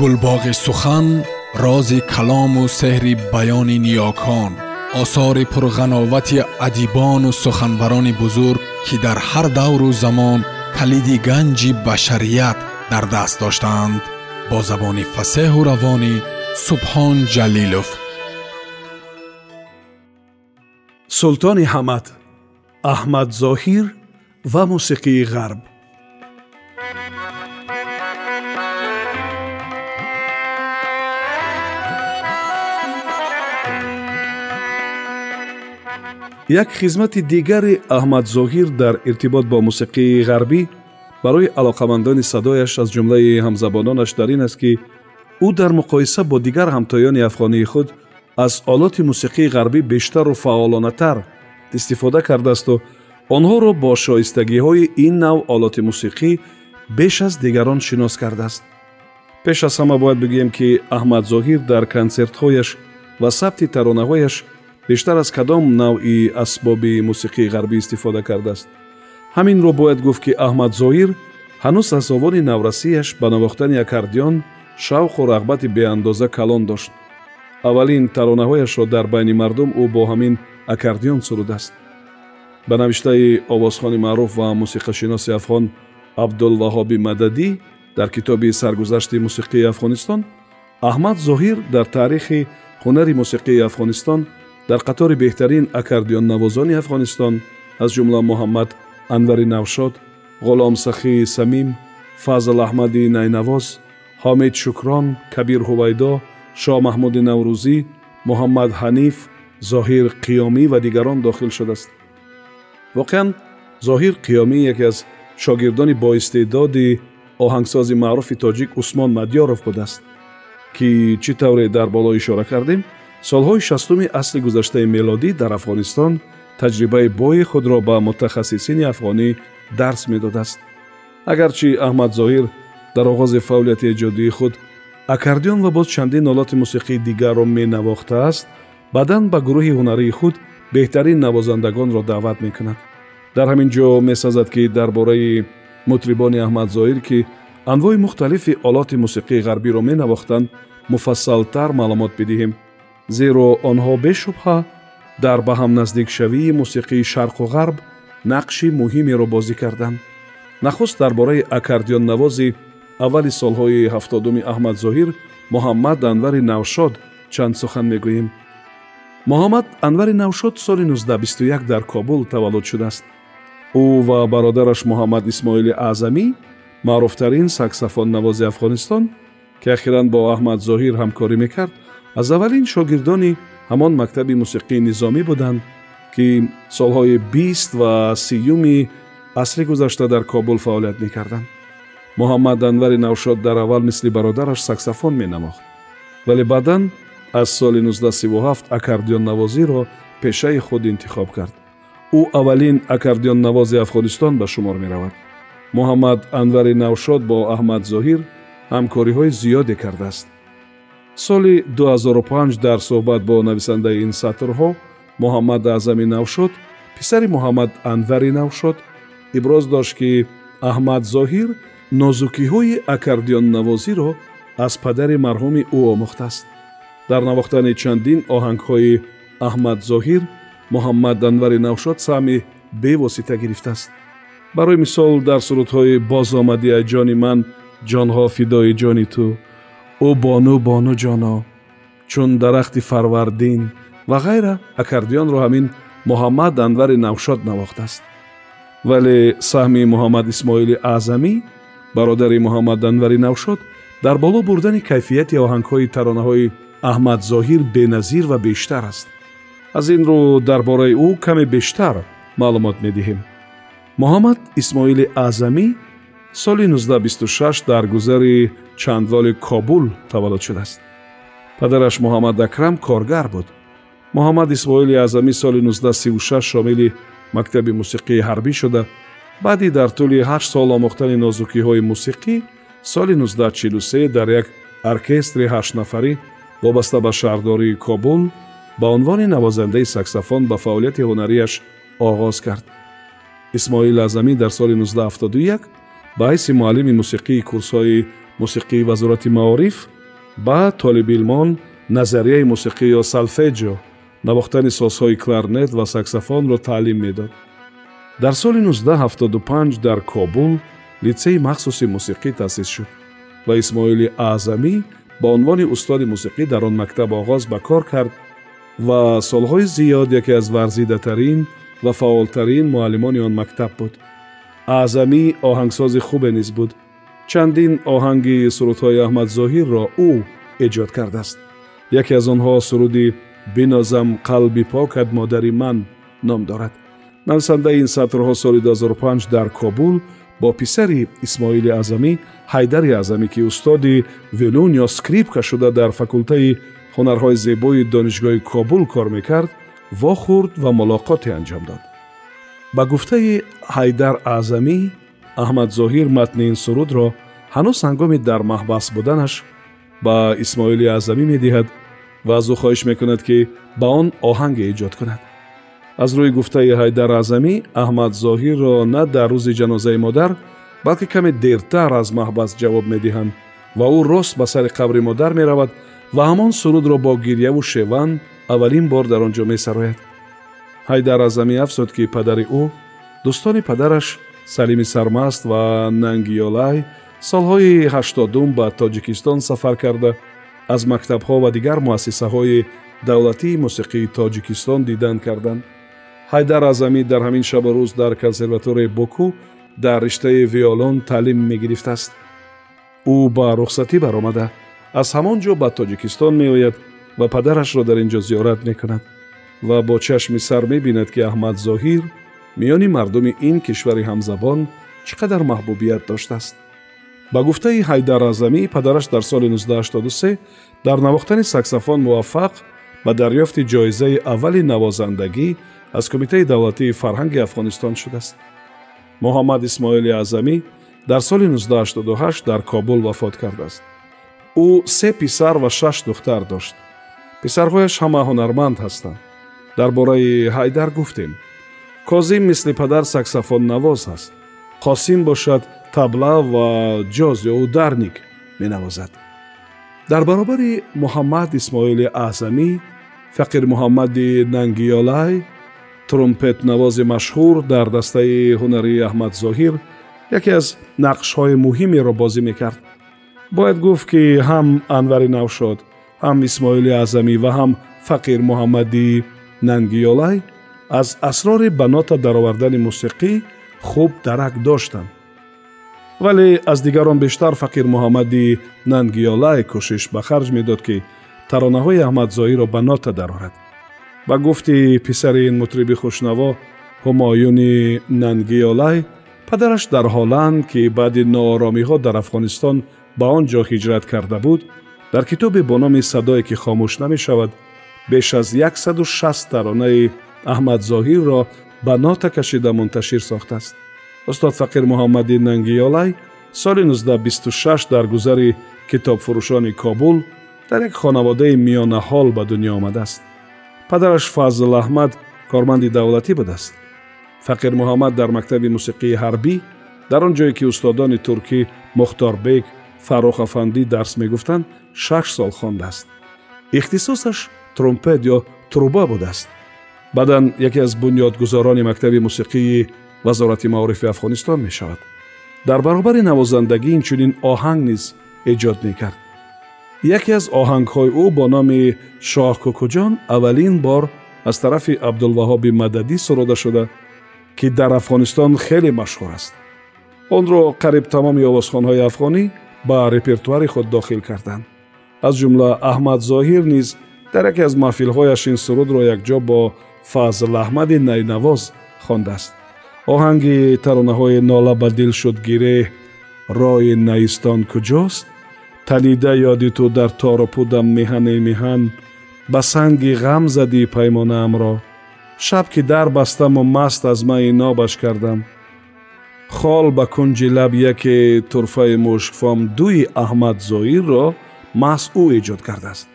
گلباغ سخن راز کلام و سحر بیان نیاکان آثار پرغناوت ادیبان و سخنوران بزرگ که در هر دور و زمان کلید گنج بشریت در دست داشتند. با زبان فسه و روانی سبحان جلیلوف. سلطان حمد احمد ظاهیر و موسیقی غرب. Як хизмати дигари аҳмадзоҳир дар иртибот бо мусиқии ғарбӣ барои алоқамандони садояш аз ҷумлаи ҳамзабононаш дар ин аст ки ӯ дар муқоиса бо дигар ҳамтоёни афғонии худ аз олоти мусиқии ғарбӣ бештару фаъолонатар истифода кардаасту онҳоро бо шоистагиҳои ин нав олоти мусиқӣ беш аз дигарон шинос кардааст. Пеш аз ҳама бояд бигӯем ки аҳмадзоҳир дар консертҳояш ва сабти таронаҳояш бештар аз кадом навъи асбоби мусиқии ғарбӣ истифода кардааст. Ҳаминро бояд гуфт ки аҳмадзоҳир ҳанӯз аз овони наврасияш ба навохтани аккордион шавқу рағбати беандоза калон дошт. Аввалин таронаҳояшро дар байни мардум ӯ бо ҳамин аккордион сурудааст. Ба навиштаи овозхони маъруф ва мусиқашиноси афғон абдулваҳоби мададӣ дар китоби саргузашти мусиқии афғонистон аҳмад зоҳир дар таърихи ҳунари мусиқии афғонистон дар қатори беҳтарин аккордионнавозони афғонистон аз ҷумла муҳаммад анвари навшод ғулом сахии самим фазл аҳмади найнавоз ҳомид шукрон кабир ҳувайдо шоҳ маҳмуди наврӯзӣ муҳаммад ҳаниф зоҳир қиёмӣ ва дигарон дохил шудааст. Воқеан зоҳир қиёмӣ яке аз шогирдони боистеъдоди оҳангсози маъруфи тоҷик усмон мадёров будааст ки чӣ тавре дар боло ишора кардем солҳои шастуми асли гузаштаи мелодӣ дар афғонистон таҷрибаи бои худро ба мутахассисини афғонӣ дарс медодааст. Агарчи аҳмад зоҳир дар оғози фаъолияти эҷодии худ аккордион ва боз чандин олоти мусиқии дигарро менавохтааст баъдан ба гурӯҳи ҳунарии худ беҳтарин навозандагонро даъват мекунад. Дар ҳамин ҷо месазад ки дар бораи мутрибони аҳмадзоҳир ки анвои мухталифи олоти мусиқии ғарбиро менавохтанд муфассалтар маълумот бидиҳем зеро онҳо бешубҳа дар ба ҳам наздикшавии мусиқии шарқу ғарб нақши муҳимеро бозӣ карданд. Нахуст дар бораи аккордионнавози аввали солҳои ҳафтодуми аҳмадзоҳир муҳаммад анвари навшод чанд сухан мегӯем. Муҳаммад анвари навшод соли 1921 дар кобул таваллуд шудааст. Ӯ ва бародараш муҳаммад исмоили аъзамӣ маъруфтарин саксафоннавози афғонистон ки ахиран бо аҳмад зоҳир ҳамкорӣ мекард аз аввалин шогирдони ҳамон мактаби мусиқии низомӣ буданд ки солҳои бист ва сиюми асри гузашта дар кобул фаъолият мекарданд муҳаммад анвари навшод дар аввал мисли бародараш саксафон менамохт вале баъдан аз соли 1937 аккордионнавозиро пешаи худ интихоб кард ӯ аввалин аккордионнавози афғонистон ба шумор меравад муҳаммад анвари навшод бо аҳмад зоҳир ҳамкориҳои зиёде кардааст Соли 2005 дар суҳбат бо нависандаи ин сатрҳо муҳаммад аъзами навшод писари муҳаммад анвари навшод иброз дошт ки аҳмад зоҳир нозукиҳои аккордионнавозиро аз падари марҳуми ӯ омӯхтааст дар навохтани чандин оҳангҳои аҳмад зоҳир муҳаммад анвари навшод саҳми бевосита гирифтааст барои мисол дар сурудҳои бозомадӣ аз ҷони ман ҷонҳо фидои ҷони ту ӯ бону бону ҷоно чун дарахти фарвардин ва ғайра аккордионро ҳамин муҳаммад анвари навшод навохтааст вале саҳми муҳаммад исмоили аъзамӣ бародари муҳаммад анвари навшод дар боло бурдани кайфияти оҳангҳои таронаҳои аҳмадзоҳир беназир ва бештар аст. Аз ин рӯ дар бораи ӯ каме бештар маълумот медиҳем. Муҳаммад исмоили аъзамӣ соли 1926 дар гузари чандволи кобул таваллуд шудааст. Падараш муҳаммад акрам коргар буд. Муҳаммад исмоили аъзамӣ соли 1936 шомили мактаби мусиқии ҳарбӣ шуда. Баъди дар тӯли ҳашт сол омӯхтани нозукиҳои мусиқӣ соли 1943 дар як оркестри ҳаштнафарӣ вобаста ба шаҳрдории кобул ба унвони навозандаи саксафон ба фаъолияти ҳунарияш оғоз кард. Исмоил аъзамӣ дар соли 1971 ба ҳайси муаллими мусиқии курсҳои мусиқии вазорати маориф ба толибилмон назарияи мусиқӣ ё салфеҷо навохтани созҳои кларнет ва саксофонро таълим медод. Дар соли 1975 дар кобул литсеи махсуси мусиқӣ таъсис шуд ва исмоили аъзамӣ ба унвони устоди мусиқӣ дар он мактаб оғоз ба кор кард ва солҳои зиёд яке аз варзидатарин ва фаъолтарин муаллимони он мактаб буд. Аъзамӣ оҳангсози хубе низ буд چندین آهنگ سرودهای احمدزاهی را او ایجاد کرده است. یکی از آنها سرودی بنازم قلبی پاکت مادری من نام دارد. نویسنده این سطرها سالی 2005 در کابل با پسری اسماعیل اعظمی حیدر اعظمی که استادی ویلون یا سکریپکا شده در فکولتای هنرهای زیبای دانشگاه کابل کار می‌کرد واخورد و ملاقات انجام داد. با گفته حیدر اعظمی аҳмадзоҳир матни ин сурудро ҳанӯз ҳангоми дар маҳбас буданаш ба исмоили аъзамӣ медиҳад ва аз ӯ хоҳиш мекунад ки ба он оҳанге эҷод кунад. Аз рӯи гуфтаи ҳайдар аъзамӣ аҳмад зоҳирро на дар рӯзи ҷанозаи модар балки каме дертар аз маҳбас ҷавоб медиҳанд ва ӯ рост ба сари қабри модар меравад ва ҳамон сурудро бо гирьяву шеван аввалин бор дар он ҷо месарояд. Ҳайдар аъзамӣ афзуд ки падари ӯ дӯстони падараш салими сармаст ва нангиёлай солҳои ҳаштодум ба тоҷикистон сафар карда. Аз мактабҳо ва дигар муассисаҳои давлатии мусиқии тоҷикистон дидан карданд. Ҳайдар аъзамӣ дар ҳамин шабу рӯз дар консерваторияи боку дар риштаи виолон таълим мегирифтааст. Ӯ ба рухсатӣ баромада. Аз ҳамон ҷо ба тоҷикистон меояд ва падарашро дар ин ҷо зиёрат мекунад ва бо чашми сар мебинад ки аҳмад зоҳир миёни мардуми ин кишвари ҳамзабон чӣ қадар маҳбубият доштааст ба гуфтаи ҳайдар аъзамӣ падараш дар соли 1983 дар навохтани саксофон муваффақ ба дарёфти ҷоизаи аввали навозандагӣ аз кумитаи давлатии фарҳанги афғонистон шудааст муҳаммад исмоили аъзамӣ дар соли 1988 дар кобул вафот кардааст ӯ се писар ва шаш духтар дошт писарҳояш ҳама ҳунарманд ҳастанд дар бораи ҳайдар гуфтем козим мисли падар саксофоннавоз аст қосим бошад табла ва ҷоз ё ударник менавозад дар баробари муҳаммад исмоили аъзамӣ фақир муҳаммади нангиёлай трумпетнавози машҳур дар дастаи ҳунарии аҳмадзоҳир яке аз нақшҳои муҳимеро бозӣ мекард бояд гуфт ки ҳам анвари навшод ҳам исмоили аъзамӣ ва ҳам фақир муҳаммади нангиёлай аз асрори ба нота даровардани мусиқӣ хуб дарак доштанд. Вале аз дигарон бештар фақир муҳаммади нангиёлай кӯшиш ба харҷ медод ки таронаҳои аҳмадзоиро ба нота дарорад. Ба гуфти писари ин мутриби хушнаво ҳумоюни нангиёлай падараш дар ҳоланд ки баъди нооромиҳо дар афғонистон ба он ҷо ҳиҷрат карда буд дар китобе бо номи садое ки хомӯш намешавад беш аз 16 таронаи аҳмадзоҳирро ба нота кашида мунташир сохтааст устод фақир муҳаммади нангиёлай соли 1926 дар гузари китобфурӯшони кобул дар як хонаводаи миёнаҳол ба дунё омадааст падараш фазл аҳмад корманди давлатӣ будааст фақир муҳаммад дар мактаби мусиқии ҳарбӣ дар он ҷое ки устодони туркӣ мухторбек фаррухафандӣ дарс мегуфтанд шаш сол хондааст ихтисосаш трумпет ё труба будааст баъдан яке аз бунёдгузорони мактаби мусиқии вазорати маорифи афғонистон мешавад дар баробари навозандагӣ инчунин оҳанг низ эҷод мекард яке аз оҳангҳои ӯ бо номи шоҳкӯкуҷон аввалин бор аз тарафи абдулваҳоби мададӣ суруда шуда ки дар афғонистон хеле машҳур аст онро қариб тамоми овозхонҳои афғонӣ ба репертуари худ дохил карданд аз ҷумла аҳмад зоҳир низ дар яке аз маҳфилҳояш ин сурудро якҷо бо фазлаҳмади найнавоз хондааст. Оҳанги таронаҳои нола ба дил шуд гиреҳ рои наистон куҷост? Танида ёди ту дар тору пудам меҳане меҳан. Ба санги ғам задӣ паймонаамро шаб ки дар бастаму маст аз маи нобаш кардам. Хол ба кунҷи лаб яке турфаи мушкфом дуи аҳмад зоирро ӯ эҷод кардааст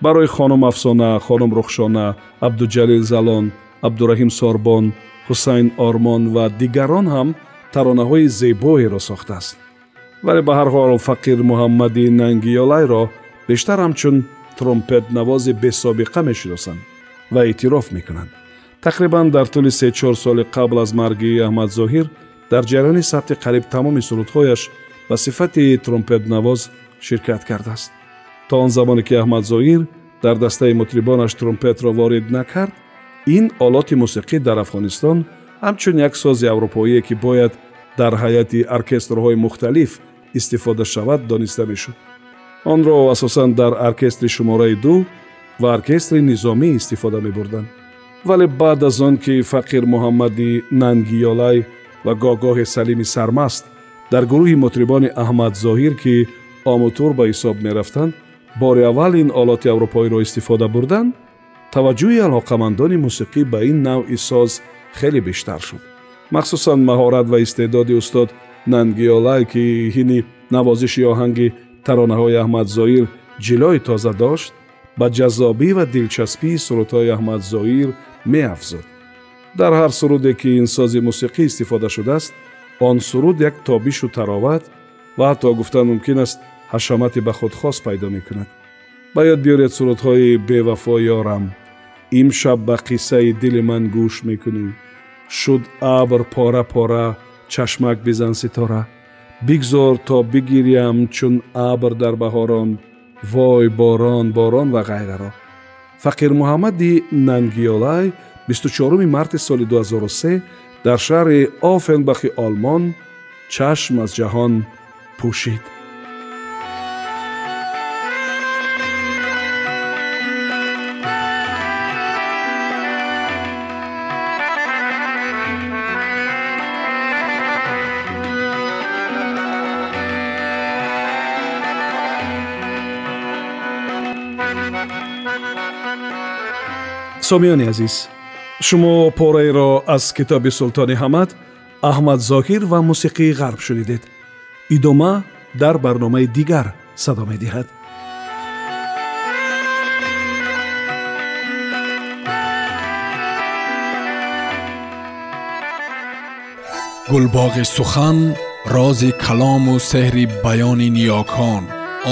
барои хонум афсона хонум рухшона абдуҷалил залон абдураҳим сорбон ҳусайн ормон ва дигарон ҳам таронаҳои зебоеро сохтааст. Вале ба ҳар ҳол фақир муҳаммади нангиёлайро бештар ҳамчун тромпетнавози бесобиқа мешиносанд ва эътироф мекунанд. Тақрибан дар тӯли се-чор соли қабл аз марги аҳмадзоҳир дар ҷараёни сабти қариб тамоми сурудҳояш ба сифати тромпетнавоз ширкат кардааст تا آن زمانی که احمد زایر در دسته مطربانش ترومپت را وارد نکرد این آلات موسیقی در افغانستان همچون یک ساز اروپایی که باید در حیاتی ارکسترهای مختلف استفاده شود دانسته می‌شد. آن را اساساً در ارکستر شماره دو و ارکستر نظامی استفاده می ولی بعد از آن که فقیر محمدی ننگیالای و گاگاه سلیم سرمست در گروه مطربان احمد ظاهیر که آموتور به حساب می‌رفتند، бори аввал ин олоти аврупоиро истифода бурданд таваҷҷӯҳи алоқамандони мусиқӣ ба ин навъи соз хеле бештар шуд. Махсусан маҳорат ва истеъдоди устод нангиёлай ки ҳини навозиши оҳанги таронаҳои аҳмадзоир ҷилои тоза дошт ба ҷаззобӣ ва дилчаспии сурудҳои аҳмадзоир меафзуд дар ҳар суруде ки ин сози мусиқӣ истифода шудааст он суруд як тобишу тароват ва ҳатто гуфтан мумкин аст ҳашамати ба худ хос пайдо мекунад. Ба ёд биёред сурудҳои бевафо ёрам имшаб ба қиссаи дили ман гӯш мекунӣ. Шуд абр пора пора чашмак бизан ситора. Бигзор то бигирям чун абр дар баҳорон. Вой борон борон ва ғайраро. Фақир муҳаммади нангиёлай 24 марти соли 2003 дар шаҳри офенбахи олмон чашм аз ҷаҳон пӯшид сомиёни азиз шумо пораеро аз китоби султони ҳамад аҳмад зоҳир ва мусиқии ғарб шунидед идома дар барномаи дигар садо медиҳад гулбоғи сухан рози калому сеҳри баёни ниёкон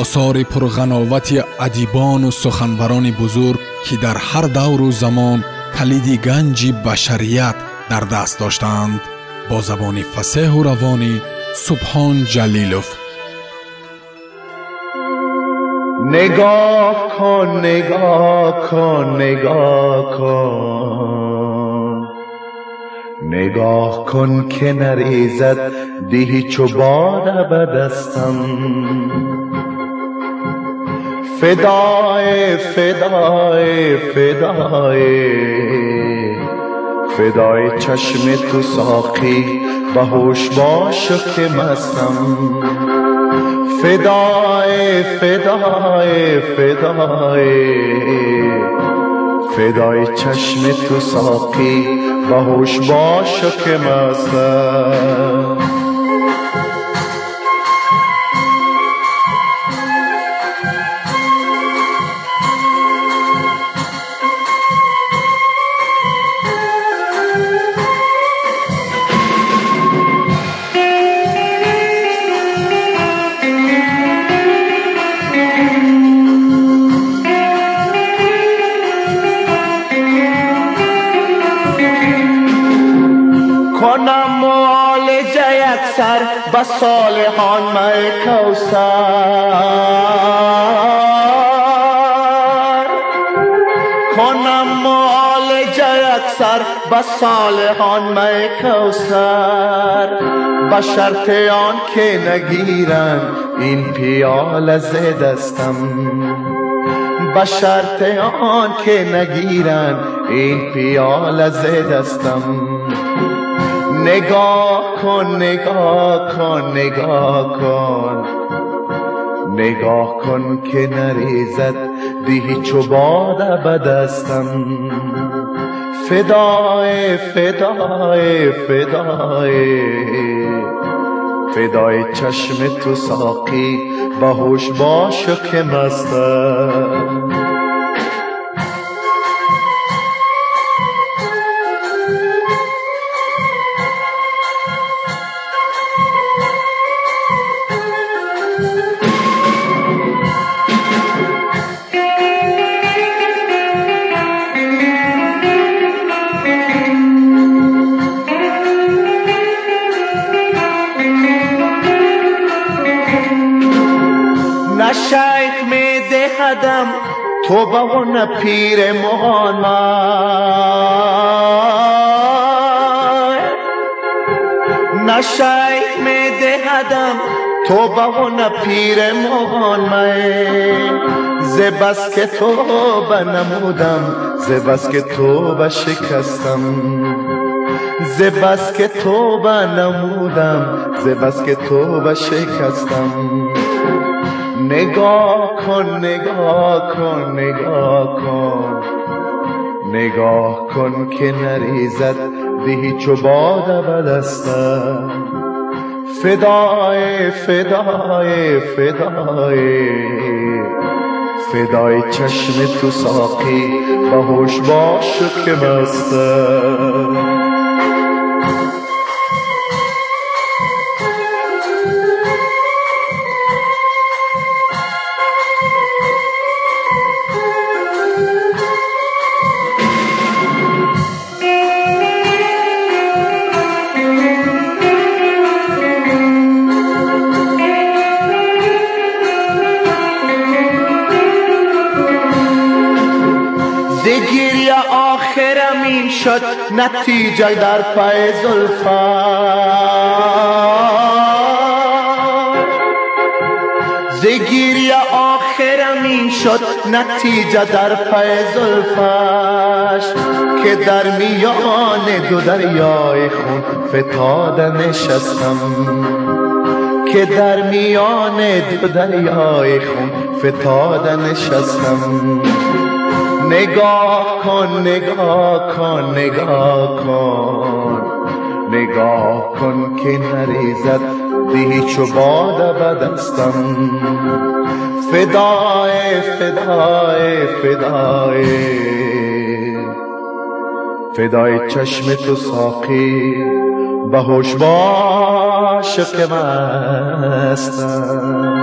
осори пурғановати адибону суханварони бузург ки дар ҳар давру замон калиди ганҷи башарият дар даст доштаанд бо забони фасеҳу равонӣ субҳон ҷалилов نگاه کن نگاه کن نگاه کن نگاه کن که نریزد دیهی چو باد به دستم فدای فدای فدای. فدای چشم تو ساقی به هوش باش که مستم. فدای فدای فدای. فدای چشم تو ساقی به هوش باش که مستم. و صالحان مه کوسر کنم اکثر به صالحان مه کوسر به شرط آن که نگیرن این پیال ز دستم. به شرط آن که نگیرن این پیال ز دستم. نگاه کن نگاه کن نگاه کن. نگاه کن که نریزد دیهی چو باد به دستم فدای فدای فدای. فدای چشم تو ساقی باهوش باش که مستم. تو با نه پیر مغان نه شیخ می دهدم تو با نه پیر مغان ز بس که تو نمودم ز بس که تو شکستم. ز بس که تو نمودم ز بس که تو شکستم. نگاه کن نگاه کن نگاه کن. نگاه کن که نریزد به هیچ و باد بدستم فدای فدای فدای. فدای چشم تو ساقی و باش که مستم شد نتیجه در پای زلفا. زگیری آخرم این شد نتیجه در پای زلفش که در میان دو دریای خون فتاده نشستم. که در میان دو دریای خون فتاده نشستم. نگاه کن نگاه کن نگاه کن. نگاه کن که نریزد به و باد بدستم فدای فدای فدای. فدای چشم تو ساقی به باش که مستم.